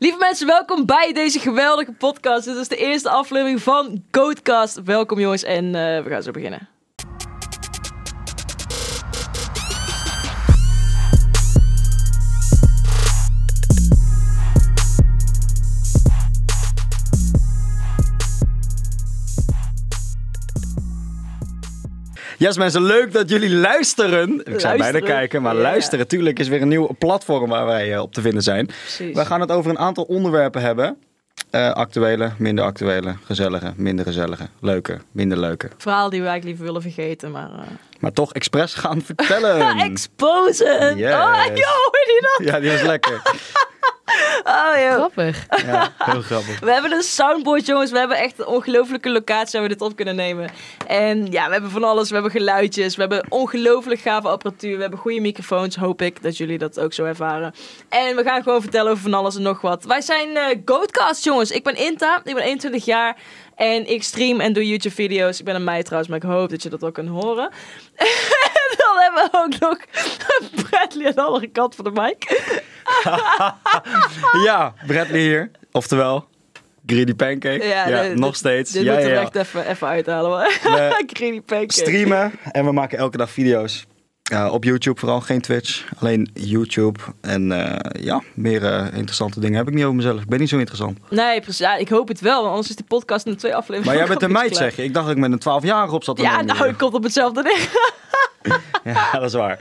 Lieve mensen, welkom bij deze geweldige podcast. Dit is de eerste aflevering van Goatcast. Welkom jongens en eh, we gaan zo beginnen. Yes mensen, leuk dat jullie luisteren. Ik zou bijna kijken, maar Ja. luisteren. Tuurlijk is weer een nieuw platform waar wij eh, op te vinden zijn. Precies. We gaan het over een aantal onderwerpen hebben. Eh, actuele, minder actuele, gezellige, minder gezellige, leuke, minder leuke. Verhaal die we eigenlijk liever willen vergeten, maar... eh Maar toch expres gaan vertellen. Exposen! Yes. Oh, joh, hoor je dat? ja, die was lekker. Oh, joh. Grappig. Ja, heel grappig. We hebben een soundboard, jongens. We hebben echt een ongelofelijke locatie waar we dit op kunnen nemen. En ja, we hebben van alles. We hebben geluidjes. We hebben ongelooflijk gave apparatuur. We hebben goede microfoons. Hoop ik dat jullie dat ook zo ervaren. En we gaan gewoon vertellen over van alles en nog wat. Wij zijn eh Goatcast, jongens. Ik ben Inta. Ik ben 21 jaar. En ik stream en doe YouTube-video's. Ik ben een meid trouwens, maar ik hoop dat je dat ook kunt horen. En dan hebben we ook nog Bradley aan de andere kant van de mic. Ja, Bradley hier. Oftewel, Greedy Pancake. Ja, dit- nog steeds. Dit ja, moeten ja, ja. echt even, even uithalen. hoor. Greedy pancake. streamen en we maken elke dag video's. Ja, op YouTube vooral, geen Twitch. Alleen YouTube. En eh, ja, meer eh, interessante dingen heb ik niet over mezelf. Ik ben niet zo interessant. Nee, precies. Ja, ik hoop het wel, want anders is de podcast in twee afleveringen. Maar jij bent een meid, zeg je. Ik dacht dat ik met een 12-jarige op zat Ja, nou, ik kom op hetzelfde neer. Ja, dat is waar.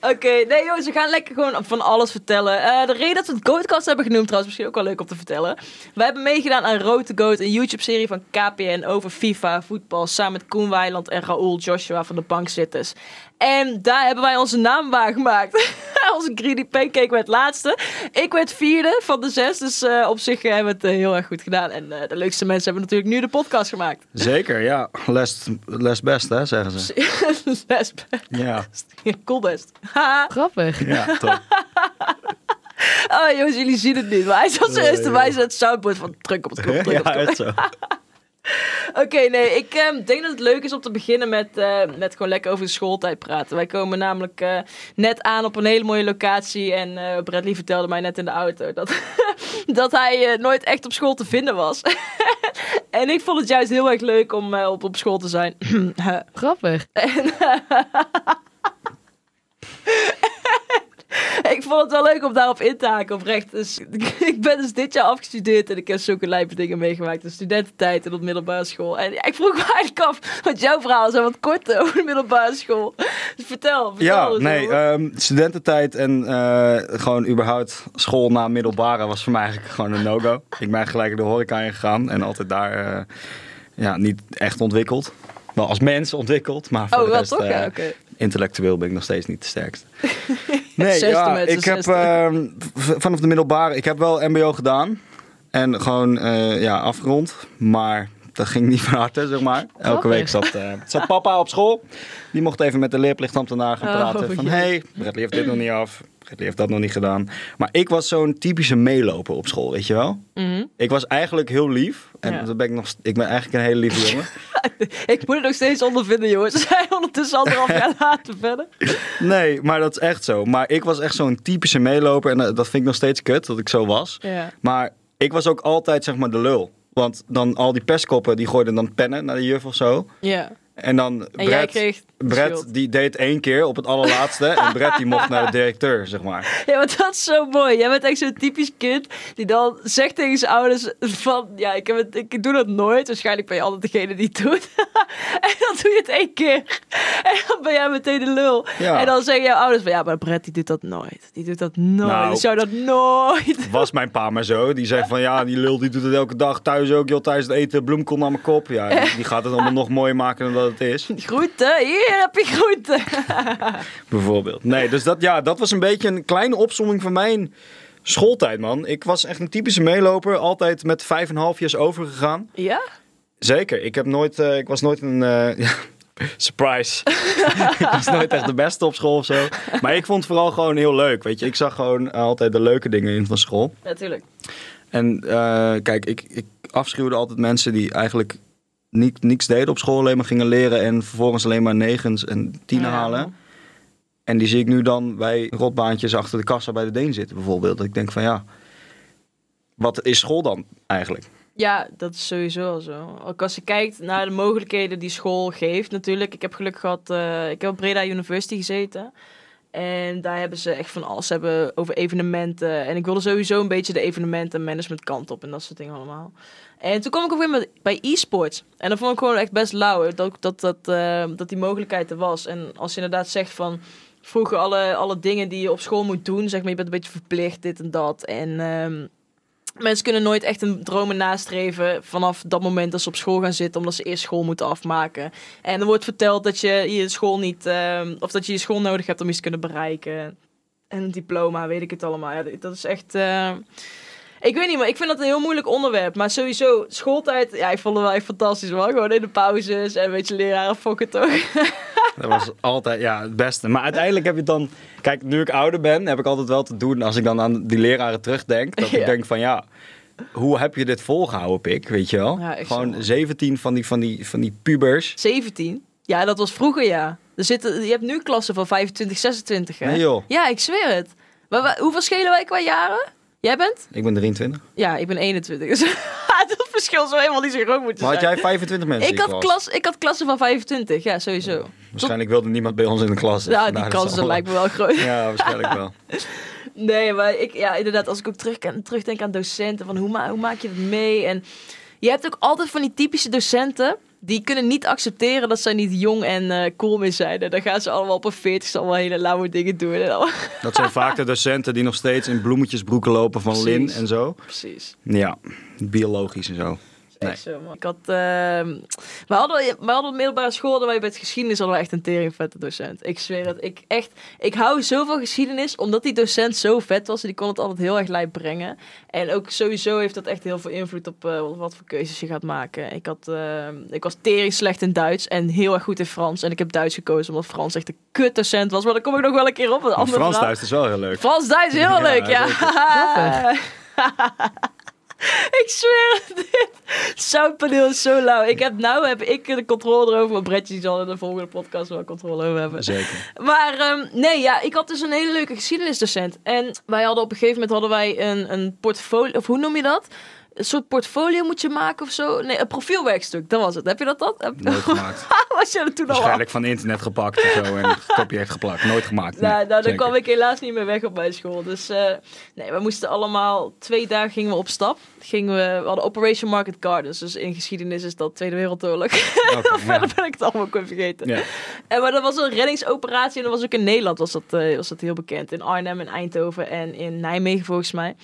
Oké, nee jongens, we gaan lekker gewoon van alles vertellen. Eh, de reden dat we het Goatcast hebben genoemd, trouwens, misschien ook wel leuk om te vertellen. Wij hebben meegedaan aan Road to Goat, een YouTube-serie van KPN over FIFA, voetbal, samen met Koen Weiland en Raoul Joshua van de bankzitters. En daar hebben wij onze naam waargemaakt. onze Greedy Pancake werd laatste. Ik werd vierde van de zes, dus eh, op zich hebben we het eh, heel erg goed gedaan. En eh, de leukste mensen hebben natuurlijk nu de podcast gemaakt. Zeker, ja. Last best, hè, zeggen ze. Best. Ja, Cool best. Grappig. ja top. Oh jongens, jullie zien het niet. Maar hij zat zo eerst te wijzen het soundboard van druk op het knop, druk op Ja, het knop. echt zo. Oké, nee, ik ehm, denk dat het leuk is om te beginnen met, eh, met gewoon lekker over de schooltijd praten. Wij komen namelijk eh, net aan op een hele mooie locatie. En eh Bradley vertelde mij net in de auto dat, dat hij nooit echt op school te vinden was. en ik vond het juist heel erg leuk om op, op school te zijn. Grappig. ik vond het wel leuk om daarop in te haken, oprecht. Dus ik ben dus dit jaar afgestudeerd en ik heb zulke lijpe dingen meegemaakt. De studententijd en op middelbare school. En ja, ik vroeg me eigenlijk af, want jouw verhaal is al wat kort over de middelbare school. Dus vertel, vertel Ja, eens nee, ehm, studententijd en eh, gewoon überhaupt school na middelbare was voor mij eigenlijk gewoon een no-go. Ik ben gelijk de horeca ingegaan en altijd daar eh, ja, niet echt ontwikkeld. Wel als mens ontwikkeld, maar voor oh, de rest, toch? eh, ja, intellectueel ben ik nog steeds niet de sterkste. Nee, ja, ik heb ehm, vanaf de middelbare, ik heb wel mbo gedaan en gewoon eh, ja, afgerond, maar dat ging niet van harte, zeg maar. Elke Grappig. week zat, eh, zat papa op school, die mocht even met de leerplichtambtenaar gaan Oh, praten van, jee. hey, Bradley heeft dit nog niet af, Bradley heeft dat nog niet gedaan. Maar ik was zo'n typische meeloper op school, weet je wel. Mhm. Ik was eigenlijk heel lief en Ja. dat ben ik, nog, ik ben eigenlijk een hele lieve jongen. Ik moet het nog steeds ondervinden, jongens. We zijn ondertussen anderhalf jaar later verder. Nee, maar dat is echt zo. Maar ik was echt zo'n typische meeloper en eh, dat vind ik nog steeds kut, dat ik zo was. Ja. Maar ik was ook altijd zeg maar de lul. Want dan al die pestkoppen die gooiden dan pennen naar de juf of zo. ja. En dan En Brett, Brett die deed één keer op het allerlaatste. en Brett die mocht naar de directeur, zeg maar. Ja, maar dat is zo mooi. Jij bent echt zo'n typisch kind die dan zegt tegen zijn ouders van... Ja, ik, heb het, ik doe dat nooit. Waarschijnlijk ben je altijd degene die het doet. en dan doe je het één keer. En dan ben jij meteen de lul. Ja. En dan zeggen jouw ouders van... Ja, maar Brett die doet dat nooit. Die doet dat nooit. Nou. die zou dat nooit... Was mijn pa maar zo. Die zei van ja, die lul die doet het elke dag thuis ook. Joh, thuis het eten, bloemkool naar mijn kop. Ja, die, die gaat het allemaal nog mooier maken dan dat het is. Groeten, hier heb je groeten. Bijvoorbeeld. Nee, dus dat, ja, dat was een beetje een kleine opsomming van mijn schooltijd, man. Ik was echt een typische meeloper. Altijd met vijf en half jaar overgegaan. Ja? Zeker. Ik heb nooit, eh, ik was nooit een, eh, surprise. ik was nooit echt de beste op school of zo. Maar ik vond het vooral gewoon heel leuk, weet je. Ik zag gewoon altijd de leuke dingen in van school. Natuurlijk. En eh, kijk, ik, ik afschuwde altijd mensen die eigenlijk niet, niks deden op school. Alleen maar gingen leren en vervolgens alleen maar negens en tienen Ja. halen. En die zie ik nu dan bij rotbaantjes achter de kassa bij de Deen zitten bijvoorbeeld. Dat ik denk van ja, wat is school dan eigenlijk? Ja, dat is sowieso al zo. Ook als je kijkt naar de mogelijkheden die school geeft natuurlijk. Ik heb geluk gehad, eh, ik heb op Breda University gezeten. En daar hebben ze echt van alles hebben over evenementen. En ik wilde sowieso een beetje de evenementen management kant op en dat soort dingen allemaal. En toen kwam ik ook weer bij e-sports. En dat vond ik gewoon echt best lauw. Dat, dat, dat, eh, dat die mogelijkheid er was. En als je inderdaad zegt van vroeger alle, alle dingen die je op school moet doen. Zeg maar, je bent een beetje verplicht, dit en dat. En ehm, mensen kunnen nooit echt een dromen nastreven vanaf dat moment dat ze op school gaan zitten, omdat ze eerst school moeten afmaken. En er wordt verteld dat je je school niet, ehm, of dat je je school nodig hebt om iets te kunnen bereiken. En een diploma, weet ik het allemaal. Ja, dat is echt. eh, ik weet niet, maar ik vind dat een heel moeilijk onderwerp. Maar sowieso, schooltijd, ja, ik vond het wel echt fantastisch, man. Gewoon in de pauzes en een beetje leraren fokken toch. Dat was altijd ja, het beste. Maar uiteindelijk heb je dan... Kijk, nu ik ouder ben, heb ik altijd wel te doen... als ik dan aan die leraren terugdenk... dat Ja. ik denk van ja... Hoe heb je dit volgehouden, pik? Weet je wel? Ja, Gewoon zo. 17 van die, van, die, van die pubers. 17? Ja, dat was vroeger, ja. Er zitten, je hebt nu klassen van 25, 26, hè? Nee joh, Ja, ik zweer het. Maar, hoeveel schelen wij qua jaren? Jij bent? ik ben 23. Ja, ik ben 21. Dus dat verschil zou helemaal niet zo groot moeten Maar had zijn. jij 25 mensen ik had, klas? ik had klassen van 25, ja, sowieso. Waarschijnlijk wilde niemand bij ons in de klas. Ja, die Nou, dat kansen lijkt me wel groot. Ja, waarschijnlijk wel. Nee, maar ik, ja, inderdaad, als ik ook terug, terugdenk aan docenten, van hoe, ma hoe maak je dat mee? En je hebt ook altijd van die typische docenten, die kunnen niet accepteren dat zij niet jong en eh, cool meer zijn. En dan gaan ze allemaal op een 40 allemaal hele lauwe dingen doen. En allemaal- Dat zijn vaak de docenten die nog steeds in bloemetjesbroeken lopen van Precies. Lin en zo. Precies. Ja, biologisch en zo. Nee. Echt zo, man. Ik had, ehm we, hadden, we hadden op middelbare school, hadden wij bij het geschiedenis hadden we echt een tering vette docent. Ik zweer het. Ik, echt, ik hou zo van geschiedenis, omdat die docent zo vet was. En die kon het altijd heel erg lijp brengen. En ook sowieso heeft dat echt heel veel invloed op eh, wat, wat voor keuzes je gaat maken. Ik, had, ehm, ik was tering slecht in Duits en heel erg goed in Frans. En ik heb Duits gekozen, omdat Frans echt een kut docent was. Maar daar kom ik nog wel een keer op. Een Maar andere Frans verhaal. thuis is wel heel leuk. Frans-Duits, heel Ja, leuk, ja. ik zweer het, dit zoutpaneel is zo lauw. Ik heb, nou heb ik de controle erover, maar Bretje zal in de volgende podcast wel controle over hebben. Zeker. Maar ehm, nee, ja, ik had dus een hele leuke geschiedenisdocent. En wij hadden op een gegeven moment hadden wij een, een portfolio, of hoe noem je dat? Een soort portfolio moet je maken of zo. Nee, een profielwerkstuk, dat was het. Heb je dat dan? Heb- Nooit gemaakt. Was je er toen al? Waarschijnlijk van internet gepakt of zo en gekopieerd geplakt. Nooit gemaakt. Nou, nee, nou, daar zeker. kwam ik helaas niet meer weg op mijn school. Dus eh, nee, we moesten allemaal twee dagen gingen we op stap. Gingen we, we hadden Operation Market Gardens. Dus in geschiedenis is dat Tweede Wereldoorlog. Ja. Verder ben ik het allemaal kwijt vergeten. Ja. En maar dat was een reddingsoperatie en dat was ook in Nederland was dat, eh, was dat heel bekend. In Arnhem, in Eindhoven en in Nijmegen volgens mij.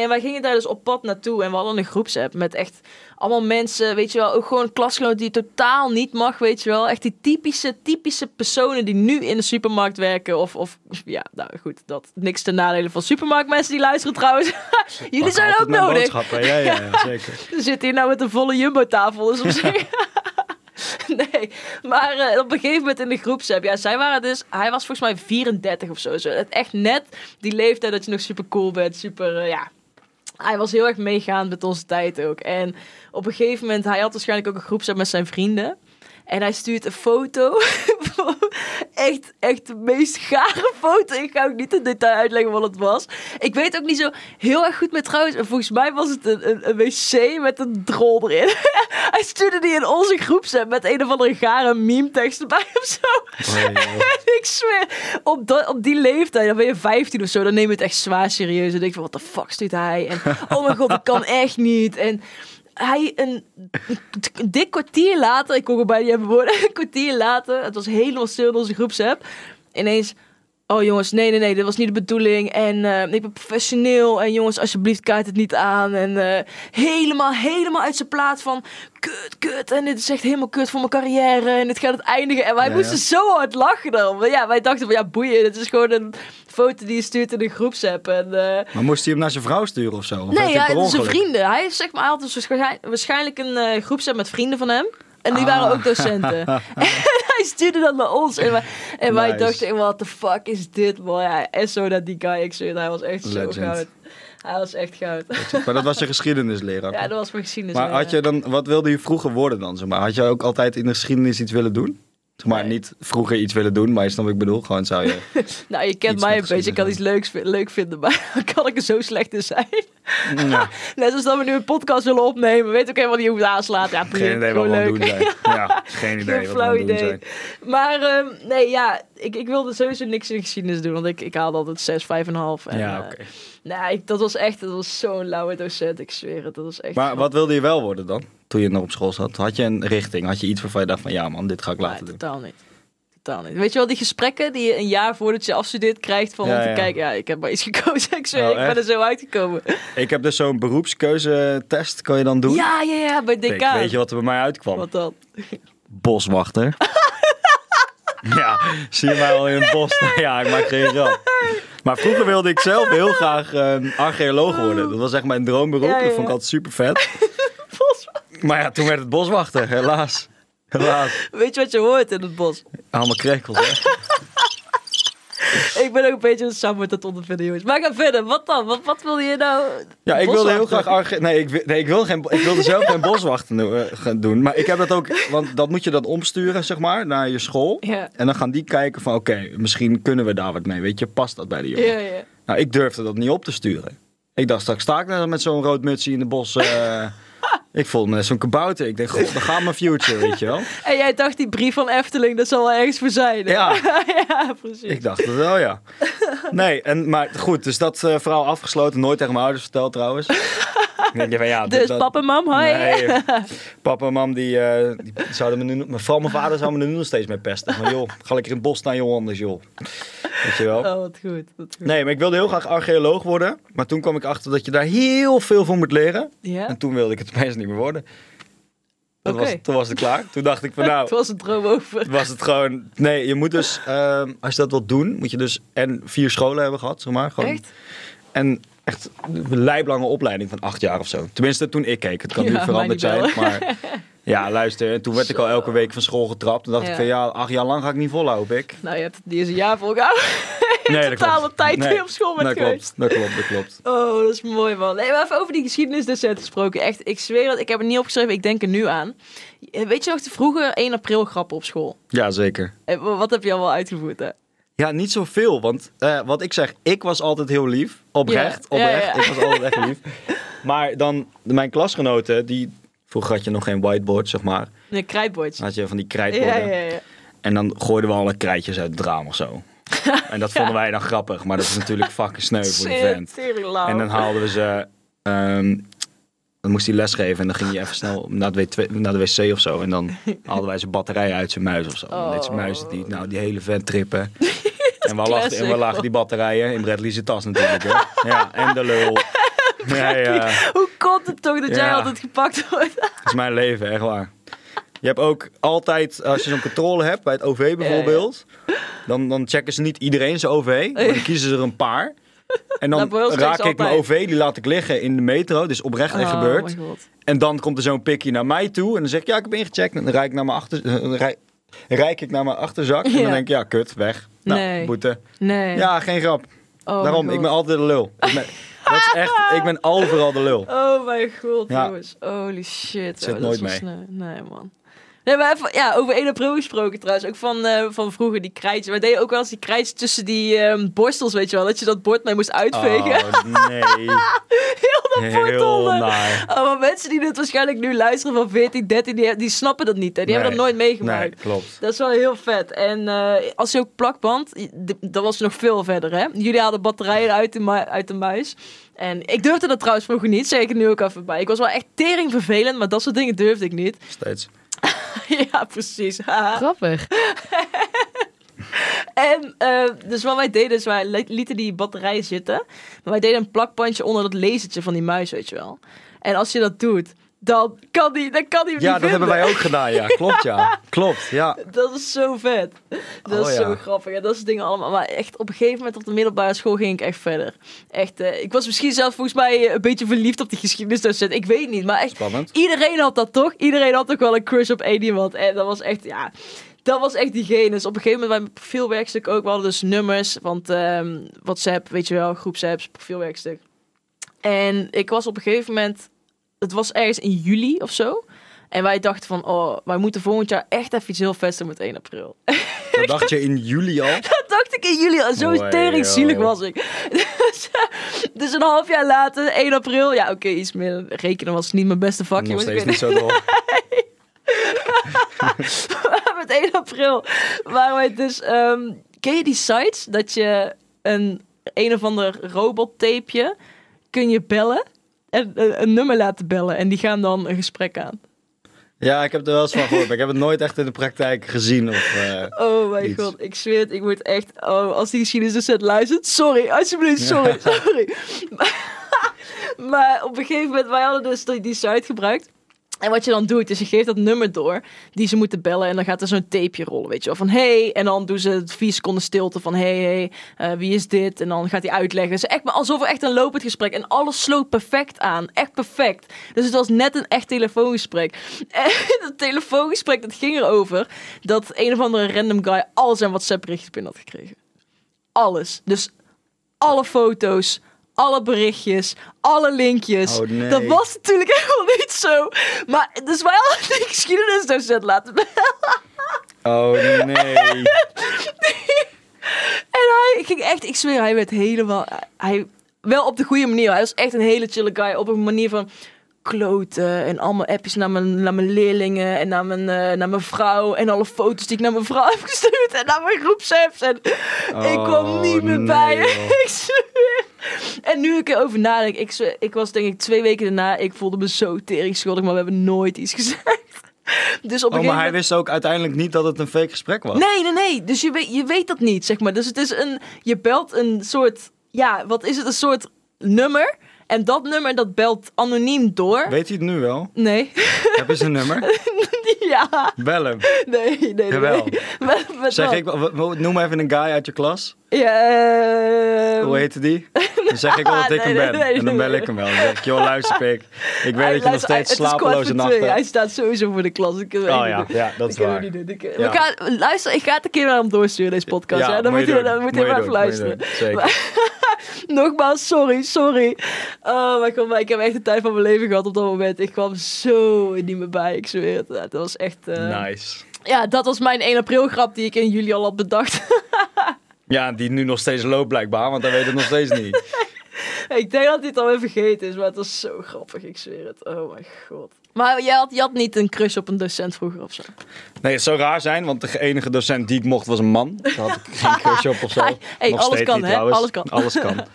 En wij gingen daar dus op pad naartoe en we hadden een groepsapp met echt allemaal mensen, weet je wel, ook gewoon klasgenoten die totaal niet mag, weet je wel. Echt die typische, typische personen die nu in de supermarkt werken of, of ja, nou goed, dat niks ten nadele van supermarktmensen die luisteren trouwens. Jullie zijn ook nodig. Ja, ja, ja, zeker. We zitten hier nou met een volle jumbo-tafel, dus op zich... nee, maar eh, op een gegeven moment in de groepsapp, ja, zij waren dus... Hij was volgens mij 34 of zo. zo. Het echt net die leeftijd dat je nog super cool bent, super, eh, ja... Hij was heel erg meegaand met onze tijd ook. En op een gegeven moment, hij had waarschijnlijk ook een groepsapp met zijn vrienden. En hij stuurt een foto. echt, echt de meest gare foto. Ik ga ook niet in detail uitleggen wat het was. Ik weet ook niet zo heel erg goed met trouwens. Volgens mij was het een, een, een wc met een drol erin. hij stuurde die in onze groepsapp met een of andere gare meme tekst erbij of zo. Joh. En ik zweer, op, dat- op die leeftijd, dan ben je 15 of zo, dan neem je het echt zwaar serieus. En denk je van, wat de fuck stuurt hij? En oh mijn god, dat kan echt niet. En hij, een, dik kwartier later, ik kon het bijna niet hebben woorden, een kwartier later, het was helemaal stil in onze groepsapp, ineens... Oh jongens, nee, nee, nee, dit was niet de bedoeling. En eh, ik ben professioneel. En jongens, alsjeblieft, kaart het niet aan. En eh, helemaal, helemaal uit zijn plaats van... Kut, kut. En dit is echt helemaal kut voor mijn carrière. En dit gaat het eindigen. En wij Ja, moesten ja. zo hard lachen dan. Maar ja, wij dachten van, ja, boeien. Dit is gewoon een foto die je stuurt in een groepsapp. En, eh, Maar moest hij hem naar zijn vrouw sturen of zo? Of nee, ja, zijn vrienden. Hij heeft zeg maar, waarschijn- waarschijnlijk een groepsapp met vrienden van hem. En die Ah. waren ook docenten. en hij stuurde dat naar ons. En wij, en wij dachten, what the fuck is dit, man? Ja, en zo dat die guy, ik zweer, hij was echt Legend. zo goud. Hij was echt goud. Maar dat was je geschiedenisleraar. ja, dat was mijn geschiedenis. maar had je dan, wat wilde je vroeger worden dan? Zeg maar? Had je ook altijd in de geschiedenis iets willen doen? Maar, Nee. niet vroeger iets willen doen, maar je snapt wat ik bedoel. Gewoon zou je... Nou, je kent mij een beetje. Ik kan iets leuks, leuk vinden, maar kan ik er zo slecht in zijn. Ja, Net als dat we nu een podcast willen opnemen. Weet ook helemaal niet hoe het aanslaat. Ja, geen idee wat we doen zijn. Ja, geen idee Geen wat we flauw idee. zijn. Maar ehm, nee, ja, ik, ik wilde sowieso niks in geschiedenis doen. Want ik, ik haalde altijd 6, 5,5. En, Ja, eh, oké. nou, ik, dat was echt, dat was zo'n lauwe docent. Ik zweer het, dat was echt... Maar wat wilde je wel worden dan? Toen je nog op school zat? Had je een richting? Had je iets waarvan je dacht van ja man, dit ga ik Nee, laten doen? totaal niet. Totaal niet. Weet je wel, die gesprekken die je een jaar voordat je afstudeert krijgt van Ja, om te ja. kijken. Ja, ik heb maar iets gekozen. Ik Oh, ik ben er zo uitgekomen. Ik heb dus zo'n beroepskeuzetest, kan je dan doen? Ja, ja, ja, bij DK. Kijk, weet je wat er bij mij uitkwam? Wat dan? Boswachter. ja, zie je mij al in het bos? Nou ja, ik maak geen grap. Maar vroeger wilde ik zelf heel graag ehm, archeoloog worden. Dat was echt mijn droomberoep. Ja, ja, Dat vond ik altijd super vet. Maar ja, toen werd het boswachter, helaas. Helaas. Weet je wat je hoort in het bos? Allemaal krekels, hè? Ik ben ook een beetje samen met dat ondervinden, jongens. Maar ga verder. Wat dan? Wat, wat wil je nou? Ja, ik wilde heel graag. Nee, ik, nee ik, wilde geen, ik wilde zelf geen boswachter do- eh, gaan doen. Maar ik heb dat ook... Want dat moet je dan omsturen, zeg maar, naar je school. Ja. En dan gaan die kijken van... Oké, misschien kunnen we daar wat mee. Weet je, past dat bij de jongen? Ja, ja. Nou, ik durfde dat niet op te sturen. Ik dacht, straks sta ik met zo'n rood mutsje in de bos. eh, ik voelde me zo'n kabouter. Ik denk, god, daar gaat mijn future, weet je wel. En jij dacht, die brief van Efteling, dat zal wel ergens voor zijn. hè? Ja. ja, precies. Ik dacht het wel, ja. Nee, en, maar goed, dus dat verhaal afgesloten. Nooit tegen mijn ouders verteld trouwens. Van, ja, dus dat- papa en mam, hoi. Nee, papa en mam die, die zouden me nu, maar vooral mijn vader zou me nu nog steeds mee pesten. Van joh, ga lekker in het bos staan joh, anders joh. Weet je wel? Oh, wat goed. Wat goed. Nee, maar ik wilde heel graag archeoloog worden. Maar toen kwam ik achter dat je daar heel veel voor moet leren. Ja? En toen wilde ik het opeens niet meer worden. Dat was, toen was het klaar. Toen dacht ik van nou, Het was een droom over. was het gewoon... Nee, je moet dus, ehm, als je dat wilt doen, moet je dus en vier scholen hebben gehad, zeg maar. Gewoon, Echt? En echt een lijblange opleiding van acht jaar of zo. Tenminste, toen ik keek. Het kan nu veranderd zijn. Maar ja, luister. En toen werd ik al elke week van school getrapt. Toen dacht Ja. ik van ja, acht jaar lang ga ik niet volhouden, ik. Nou, je hebt niet eens een jaar volgehouden. Nee, dat totale klopt. tijd Nee, die op school bent dat geweest. klopt, dat klopt, dat klopt. Oh, dat is mooi, man. Nee, maar even over die geschiedenisdocent gesproken. Echt, ik zweer het, ik heb het niet opgeschreven, ik denk er nu aan. Weet je nog de vroege 1 april grappen op school? Ja, zeker. Eh, Wat heb je al wel uitgevoerd, hè? Ja, niet zoveel. Want eh, wat ik zeg, ik was altijd heel lief. Oprecht, Ja, ja, oprecht. ja. Ik was altijd echt lief. Maar dan, mijn klasgenoten, die... Vroeger had je nog geen whiteboard, zeg maar. Een krijtbordje. Dan had je van die Ja, krijtborden. ja, ja. En dan gooiden we alle krijtjes uit het raam of zo. En dat vonden wij dan grappig. Maar dat is natuurlijk fucking sneu voor die vent. En dan haalden we ze... ehm, dan moest hij lesgeven en dan ging hij even snel naar de, naar de wc of zo. En dan haalden wij zijn batterij uit zijn muis of zo. En deed zijn muis het niet. Nou, die hele vent trippen. En waar lagen, en waar classic, lagen die batterijen? In Bradley zijn tas natuurlijk. Hè? Ja, en de lul. Ja. Hoe komt het toch dat jij altijd gepakt wordt? Dat is mijn leven, echt waar. Je hebt ook altijd, als je zo'n controle hebt, bij het OV bijvoorbeeld, Dan, dan checken ze niet iedereen zijn OV, maar dan kiezen ze er een paar. En dan Nou, raak ik mijn. OV, die laat ik liggen in de metro, dus oprecht echt Oh, gebeurd. En dan komt er zo'n pikje naar mij toe en dan zeg ik, ja, ik heb ingecheckt. En dan rijd ik naar mijn achter, dan rij- reik ik naar mijn achterzak en dan denk ik, ja, kut, weg. Nou, Nee. boete. Nee. Ja, geen grap. Oh, Daarom, ik ben altijd de lul. Ik ben, dat is echt, ik ben overal de lul. Oh mijn god, Ja. jongens. Holy shit. Zit oh, nooit dat is mee. sneu. Nee, man. Nee, maar even, ja, over 1 april gesproken trouwens. Ook van, eh, van vroeger, die krijtjes. Wij deden ook wel eens die krijtjes tussen die ehm, borstels, weet je wel. Dat je dat bord mee moest uitvegen. Oh, nee. Onder. naar. Oh, maar mensen die dit waarschijnlijk nu luisteren van 14, 13, die, die snappen dat niet. Hè? Die hebben dat nooit meegemaakt. Nee, klopt. Dat is wel heel vet. En eh, als je ook plakband, dat was nog veel verder, hè? Jullie hadden batterijen uit de, uit de muis. En ik durfde dat trouwens vroeger niet, zeker nu ook even bij. Ik was wel echt tering vervelend, maar dat soort dingen durfde ik niet. Steeds. ja, precies. Grappig. en eh, dus wat wij deden, is wij li- lieten die batterijen zitten. Maar wij deden een plakbandje onder dat lasertje van die muis, weet je wel. En als je dat doet, dan kan die, dan kan die Ja, dat hebben wij ook gedaan, ja. Klopt, ja. Klopt, ja. Dat is zo vet. Dat Oh, is ja. zo grappig. En dat soort dingen allemaal. Maar echt, op een gegeven moment op de middelbare school ging ik echt verder. Echt, eh, ik was misschien zelf volgens mij eh, een beetje verliefd op die geschiedenisdocent. Ik weet niet, maar echt, Spannend. iedereen had dat toch? Iedereen had ook wel een crush op één iemand. En dat was echt, ja... Dat was echt diegene. Dus op een gegeven moment bij mijn profielwerkstuk ook wel dus nummers. Want ehm, WhatsApp, weet je wel, groepsapps, profielwerkstuk. En ik was op een gegeven moment... Het was ergens in juli of zo. En wij dachten van, oh, wij moeten volgend jaar echt even iets heel vets doen met 1 april. Dat dacht je in juli al? Dat dacht ik in juli al. Zo Wow. tering zielig was ik. Dus dus, een half jaar later, 1 april. Ja, oké, iets meer rekenen was niet mijn beste vak. Nog. Ik steeds niet zo dol. met 1 april waren wij dus... ehm, ken je die sites dat je een een of ander robottapeje kun je bellen en een, een nummer laten bellen en die gaan dan een gesprek aan. Ja, ik heb er wel eens van gehoord, ik heb het nooit echt in de praktijk gezien. Of, eh, Oh mijn Iets. god, ik zweer het, ik moet echt... Oh, als die geschiedenisdocent luistert, sorry, alsjeblieft, sorry, sorry. Maar, maar op een gegeven moment, wij hadden dus die site gebruikt. En wat je dan doet, is je geeft dat nummer door die ze moeten bellen. En dan gaat er zo'n tapeje rollen, weet je wel. Van hey, en dan doen ze vier seconden stilte van hey, hey eh, wie is dit? En dan gaat hij uitleggen. Dus echt maar alsof er echt een lopend gesprek. En alles sloot perfect aan. Echt perfect. Dus het was net een echt telefoongesprek. En dat telefoongesprek, dat ging erover dat een of andere random guy al zijn WhatsApp berichtjes binnen had gekregen. Alles. Dus alle foto's, alle berichtjes, alle linkjes. Oh, nee. Dat was natuurlijk helemaal niet zo. Maar dus wij hadden die geschiedenisdocent laten bellen. Oh nee. En hij ging echt, ik zweer, hij werd helemaal, hij, wel op de goede manier. Hij was echt een hele chille guy. Op een manier van kloten en allemaal appjes naar mijn, naar mijn leerlingen en naar mijn, eh, naar mijn vrouw. En alle foto's die ik naar mijn vrouw heb gestuurd en naar mijn groepsapps. En ik kwam Oh, niet meer nee, bij. ik zweer. En nu ik erover nadenk, ik, zweer, ik was denk ik twee weken daarna, ik voelde me zo tering schuldig, maar we hebben nooit iets gezegd. Dus op Oh, maar hij wist ook uiteindelijk niet dat het een fake gesprek was. Nee, nee, nee. Dus je weet, je weet dat niet, zeg maar. Dus het is een... Je belt een soort... Ja, wat is het? Een soort nummer. En dat nummer, dat belt anoniem door. Weet hij het nu wel? Nee. Heb je zijn nummer? ja. Bel hem. Nee, nee, nee. Jawel. nee. Met, met Zeg ik, noem even een guy uit je klas. Ja, ehm, Hoe heette die? Dan zeg ik wel dat ik Nee, hem ben. nee, en dan bel ik hem wel. Dan zeg ik, joh, luister pik. Ik weet hij- dat je nog steeds slapeloze nachten twee. Hij hebt. staat sowieso voor de klas. Ik, Oh ja, ja, dat is waar. het niet doen. Ik, Ja. we gaan, luister, ik ga het een keer naar hem doorsturen, deze podcast. Ja, Ja, dan moet je dan moet je Moet je hem even luisteren. Zeker. Nogmaals, sorry, sorry. Oh mijn god, maar ik heb echt de tijd van mijn leven gehad op dat moment. Ik kwam zo niet meer bij, ik zweer het. Dat was echt... eh, Nice. Ja, dat was mijn 1 april grap die ik in juli al had bedacht. Ja, die nu nog steeds loopt blijkbaar, want hij weet het nog steeds niet. ik denk dat hij het alweer vergeten is, maar het was zo grappig, ik zweer het. Oh mijn god. Maar jij had, je had niet een crush op een docent vroeger of zo? Nee, het zou raar zijn, want de enige docent die ik mocht was een man. Daar had ik geen crush op of zo. Hey, hey, Nog alles kan, niet, hè? trouwens. Alles kan. Alles kan.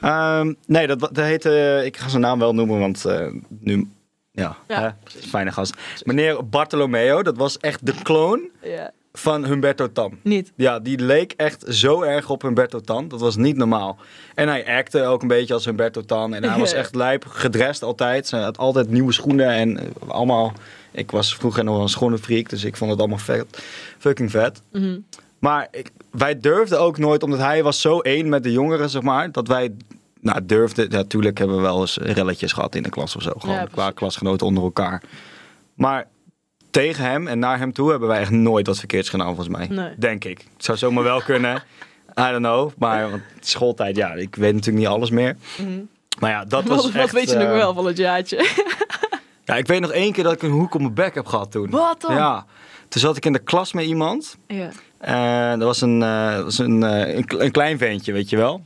Ehm, nee, dat, dat heette... Ik ga zijn naam wel noemen, want eh, nu... Ja, Ja, hè, fijne gast. Meneer Bartolomeo, dat was echt de kloon Ja, van Humberto Tan. niet. Ja, die leek echt zo erg op Humberto Tan. Dat was niet normaal. En hij acte ook een beetje als Humberto Tan. En hij was echt lijp, gedrest altijd. Hij had altijd nieuwe schoenen en eh, allemaal... Ik was vroeger nog een schoenenfreak, dus ik vond het allemaal vet, fucking vet. Mhm. Maar ik, wij durfden ook nooit, omdat hij was zo één met de jongeren, zeg maar, dat wij... Nou, durfden... Natuurlijk hebben we wel eens relletjes gehad in de klas of zo. Gewoon Ja, qua klasgenoten onder elkaar. Maar tegen hem en naar hem toe hebben wij echt nooit wat verkeerds gedaan, volgens mij. Nee. Denk ik. Het zou zomaar wel kunnen. I don't know. Maar want schooltijd, ja, ik weet natuurlijk niet alles meer. Mhm. Maar ja, dat was Wat, wat echt... weet je nog eh, wel van het jaartje? Ja, ik weet nog één keer dat ik een hoek op mijn bek heb gehad toen. Wat dan? Ja. Toen zat ik in de klas met iemand. ja. En dat was een, dat was een, een klein ventje, weet je wel.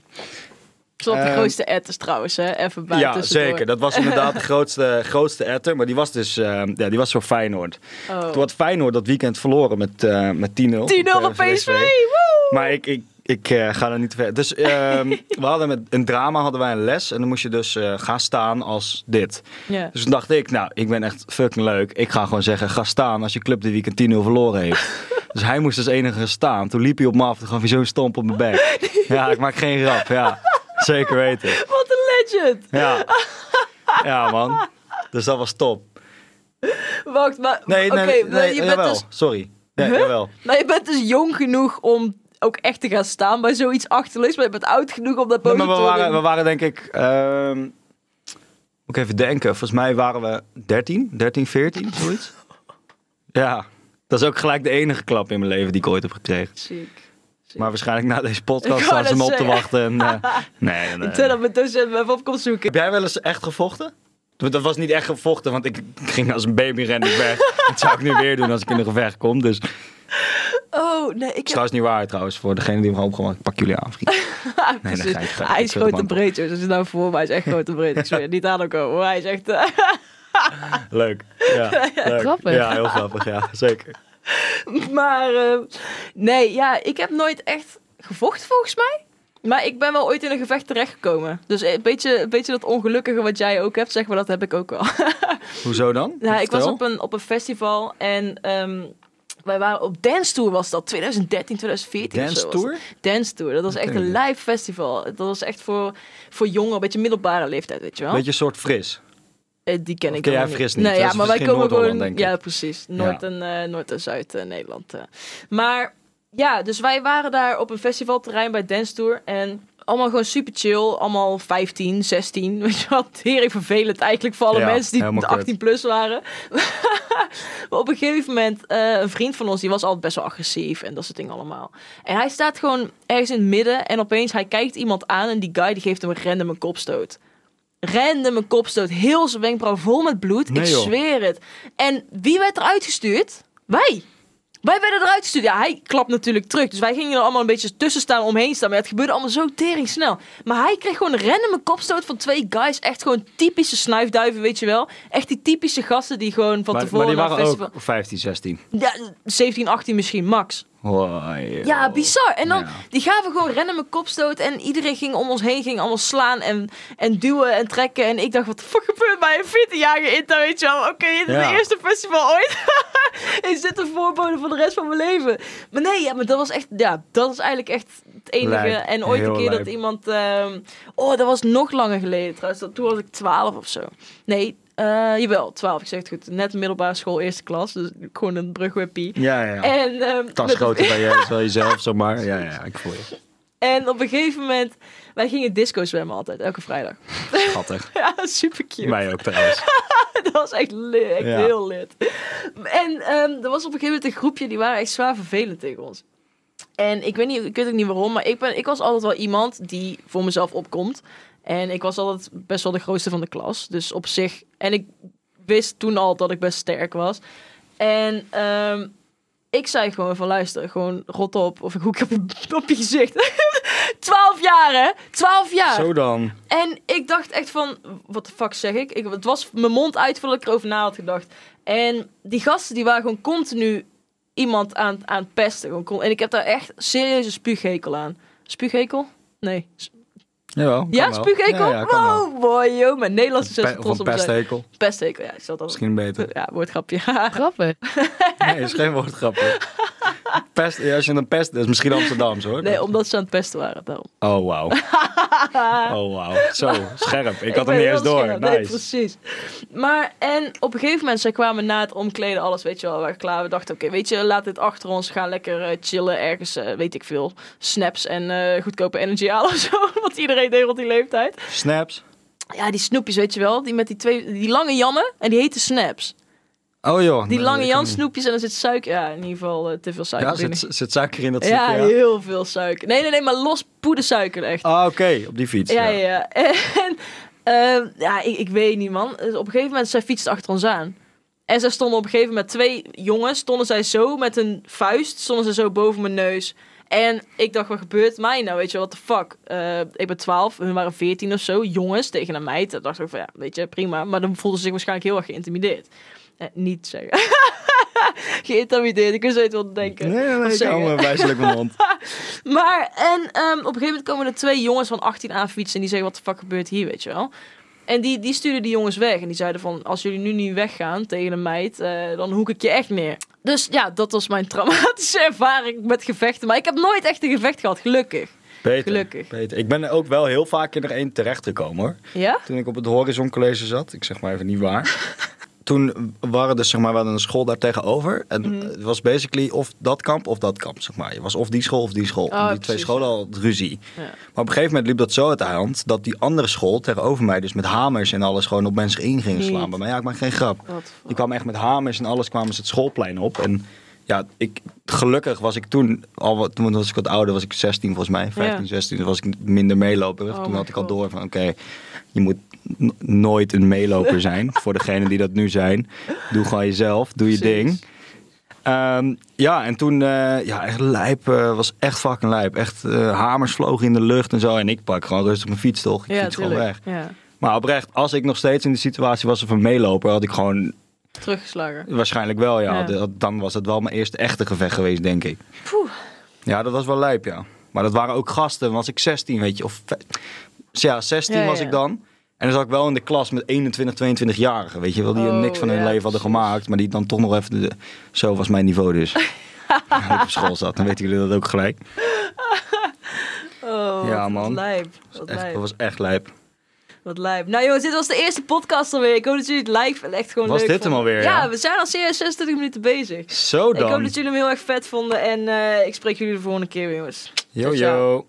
Zat de Ehm, grootste etters trouwens, hè? Even bij ja, zeker. Dat was inderdaad de grootste, grootste etter. Maar die was dus eh, ja, die was voor Feyenoord. Oh. Toen had Feyenoord dat weekend verloren met, eh met 10-0. 10-0 op, op eh, PSV! Woe! Maar ik, ik, ik eh, ga er niet te ver. Dus ehm, we hadden met een drama hadden wij een les. En dan moest je dus gaan staan als dit. Dus toen dacht ik, nou, ik ben echt fucking leuk. Ik ga gewoon zeggen, ga staan als je club dit weekend 10-0 verloren heeft. dus hij moest als enige staan. Toen liep hij op me af. Toen gaf hij zo'n stomp op mijn bek. ja, ik maak geen grap. Ja, zeker weten. Wat een legend! Ja. Ja, man. Dus dat was top. Wacht, maar... Nee, Oké, nee, nee, je bent jawel. dus... Sorry. Ja, Huh? jawel. Maar je bent dus jong genoeg om ook echt te gaan staan bij zoiets achterlijks. Maar je bent oud genoeg om dat Nee, podium maar we waren, we waren denk ik... ehm, moet ik even denken. Volgens mij waren we 13, 13, 14, zoiets. Ja. Dat is ook gelijk de enige klap in mijn leven die ik ooit heb gekregen. Ziek. Maar waarschijnlijk na deze podcast staan ze me op te wachten. En, eh, nee, nee, Ik zei dat mijn docent me even op komt zoeken. Heb jij wel eens echt gevochten? Dat was niet echt gevochten, want ik ging als een baby rennen weg. Dat zou ik nu weer doen als ik in een gevecht kom. Dus Oh, nee, ik is heb... trouwens niet waar trouwens. Voor degene die hem gewoon opgemaakt. Ik pak jullie aan, vriend. Nee, hij is groot hem en breed, joh. Dat is nou voor me. Hij is echt groot en breed. Ik zweer, niet aan elkaar. hoor. Hij is echt... eh, Leuk. Ja, leuk. Grappig. Ja, heel grappig. Ja, zeker. maar eh, nee, ja, ik heb nooit echt gevochten volgens mij. Maar ik ben wel ooit in een gevecht terechtgekomen. Dus een beetje, een beetje dat ongelukkige wat jij ook hebt, zeg maar, dat heb ik ook wel. Hoezo dan? Ja, ik was op een, op een festival en ehm, wij waren op Dance Tour was dat, 2013, 2014 of zo Dance Tour? Dance Tour, dat was echt een live festival. Dat was echt voor, voor jongen, een beetje middelbare leeftijd, weet je wel. Beetje een soort fris. Eh, die ken Of ik ken niet. Niet? Nee, ja, maar wij misschien komen gewoon... Ja, precies. Noord- en, eh, Noord- en Zuid-Nederland. eh. Maar ja, dus wij waren daar op een festivalterrein bij Dance Tour. En allemaal gewoon super chill. Allemaal 15, 16. Weet je wat? Heel vervelend eigenlijk voor alle Ja, mensen die helemaal 18 plus waren. maar op een gegeven moment, een vriend van ons, die was altijd best wel agressief en dat soort dingen allemaal. En hij staat gewoon ergens in het midden en opeens hij kijkt iemand aan en die guy die geeft hem random een kopstoot. Random een kopstoot, heel zijn wenkbrauw vol met bloed. Nee, ik joh. zweer het. En wie werd eruit gestuurd? Wij. Wij werden eruit gestuurd. Ja, hij klapt natuurlijk terug. Dus wij gingen er allemaal een beetje tussen staan, omheen staan. Maar het gebeurde allemaal zo tering snel. Maar hij kreeg gewoon random een kopstoot van twee guys. Echt gewoon typische snuifduiven, weet je wel. Echt die typische gasten die gewoon van Maar, tevoren maar die waren festival... ook 15, 16. Ja, 17, 18 misschien, max. Ja, bizar. En dan, Ja. die gaven gewoon random een kopstoot. En iedereen ging om ons heen, ging allemaal slaan en, en duwen en trekken. En ik dacht, wat de fuck gebeurt bij een 14-jarige Inta, weet je wel. Oké, dit is Ja. eerste festival ooit. is dit de voorbode voor de rest van mijn leven? Maar nee, ja, maar dat was echt, ja, dat is eigenlijk echt het enige. Lijp. En ooit een keer dat iemand, ehm, oh, dat was nog langer geleden trouwens. Dat- Toen was ik 12 of zo. Nee, eh, jawel, 12, ik zeg het goed. Net middelbare school, eerste klas. Dus gewoon een brugweppie. Ja, ja. En, Tas met- groter bij je, wel jezelf, zomaar. Ja, ja, ik voel je. En op een gegeven moment, wij gingen disco zwemmen altijd, elke vrijdag. Schattig. Ja, super cute. Mij ook trouwens. Dat was echt, lit, echt Ja. heel lid. En ehm, er was op een gegeven moment een groepje, die waren echt zwaar vervelend tegen ons. En ik weet, niet, ik weet ook niet waarom, maar ik, ben, ik was altijd wel iemand die voor mezelf opkomt. En ik was altijd best wel de grootste van de klas. Dus op zich, en ik wist toen al dat ik best sterk was. En ehm, ik zei gewoon van luister, gewoon rot op of ik hoek op op je gezicht. 12 jaar hè, 12 jaar. Zo dan. En ik dacht echt van, wat de fuck zeg ik? ik? Het was mijn mond uit voordat ik erover na had gedacht. En die gasten die waren gewoon continu iemand aan, aan het pesten. Gewoon En ik heb daar echt serieuze spuughekel aan. Spuughekel? Nee. Jawel, Ja, wel. spuughekel? Ja, ja, wow, boy, joh. Mijn Nederlands is Pe- zo of trots een op zijn. pesthekel. Pesthekel, ja. Zal dat Misschien beter. Ja, woordgrapje. Grappig. Nee, is geen woordgrapje. Pest, ja, als je een pest, dat is misschien Amsterdams hoor. nee, omdat ze aan het pesten waren, daarom. Oh, wauw. Oh, wauw. Zo, scherp. Ik had hem niet eens door. scherp. Nee, Nice. precies. Maar, en op een gegeven moment, zij kwamen na het omkleden, alles, weet je wel, we waren klaar. We dachten, oké, weet je, laat dit achter ons. Gaan lekker eh, chillen ergens, eh, weet ik veel, snaps en eh, goedkope energy halen of zo. Wat iedereen deed rond die leeftijd. Snaps. Ja, die snoepjes, weet je wel, die met die twee, die lange Jannen, en die heten snaps. Oh joh. Die lange Jan snoepjes en er zit suiker, ja, in ieder geval eh, te veel suiker Ja, binnen. zit, zit suiker in dat ja, stukje? Ja, heel veel suiker. Nee, nee, nee, maar los poedersuiker echt. Ah, oké. Op die fiets. Ja, ja, ja. En ehm, ja, ik, ik weet niet, man. Dus op een gegeven moment, zij fietste achter ons aan. En zij stonden op een gegeven moment, twee jongens, stonden zij zo met een vuist, stonden ze zo boven mijn neus. En ik dacht, wat gebeurt mij nou? Weet je, what the fuck? Eh, ik ben 12, hun waren 14 of zo, jongens tegen een meid. Dan dacht ik van, ja, weet je, prima. Maar dan voelden ze zich waarschijnlijk heel erg geïntimideerd. Eh, niet zeggen. geïntimideerd, ik wist niet wat te denken. Nee, nee. Ik hou me wijselijk mijn mond. Maar, en ehm, op een gegeven moment komen er twee jongens van 18 aan fietsen en die zeggen, wat de fuck gebeurt hier, weet je wel? En die, die stuurden die jongens weg en die zeiden van, als jullie nu niet weggaan tegen een meid, eh, dan hoek ik je echt neer. Dus ja, dat was mijn traumatische ervaring met gevechten. Maar ik heb nooit echt een gevecht gehad, gelukkig. Beter. Gelukkig. Beter. Ik ben ook wel heel vaak in er één terechtgekomen hoor. Ja? Toen ik op het Horizon College zat, ik zeg maar even niet waar. Toen waren dus zeg maar, we hadden een school daar tegenover. En Mhm. het was basically of dat kamp of dat kamp, zeg maar. Je was of die school of die school. Oh, en die twee scholen al ruzie. Ja. Maar op een gegeven moment liep dat zo uit de hand dat die andere school tegenover mij dus met hamers en alles gewoon op mensen in gingen slaan. Mij, ja, ik maak geen grap. Die kwamen echt met hamers en alles kwamen ze het schoolplein op. En ja, ik, gelukkig was ik toen, al wat, toen was ik wat ouder, was ik 16 volgens mij, 15, Ja. 16. Toen was ik minder meeloperig. Oh toen had ik al door van oké, je moet nooit een meeloper zijn. Voor degenen die dat nu zijn. Doe gewoon jezelf, doe je Precies. ding. Ehm, ja, en toen, eh, ja, echt lijp, eh, was echt fucking lijp. Echt eh, hamers vlogen in de lucht en zo. En ik pak gewoon rustig mijn fiets toch. Ik Ja, fiets gewoon weg. Ja. Maar oprecht, als ik nog steeds in de situatie was van meeloper, had ik gewoon Teruggeslagen. waarschijnlijk wel, ja. Ja. Dan was het wel mijn eerste echte gevecht geweest, denk ik. Poeh. Ja, dat was wel lijp, ja. Maar dat waren ook gasten, was ik 16, weet je. Of ja, 16 Ja, was ja. ik dan. En dan zat ik wel in de klas met 21, 22-jarigen, weet je wel. Die Oh, niks van hun ja, leven hadden gemaakt. Maar die dan toch nog even... De, zo was mijn niveau dus. Als ik op school zat, dan weten jullie dat ook gelijk. Oh, Ja, man. lijp. Echt, lijp. dat was echt lijp. Wat lijp. Nou jongens, dit was de eerste podcast alweer. Ik hoop dat jullie het live echt gewoon Was leuk dit hem alweer, Ja, ja? we zijn al serieus 26 minuten bezig. Zo Ik hoop dan. dat jullie hem heel erg vet vonden. En eh, ik spreek jullie de volgende keer weer, jongens. Yo, yo.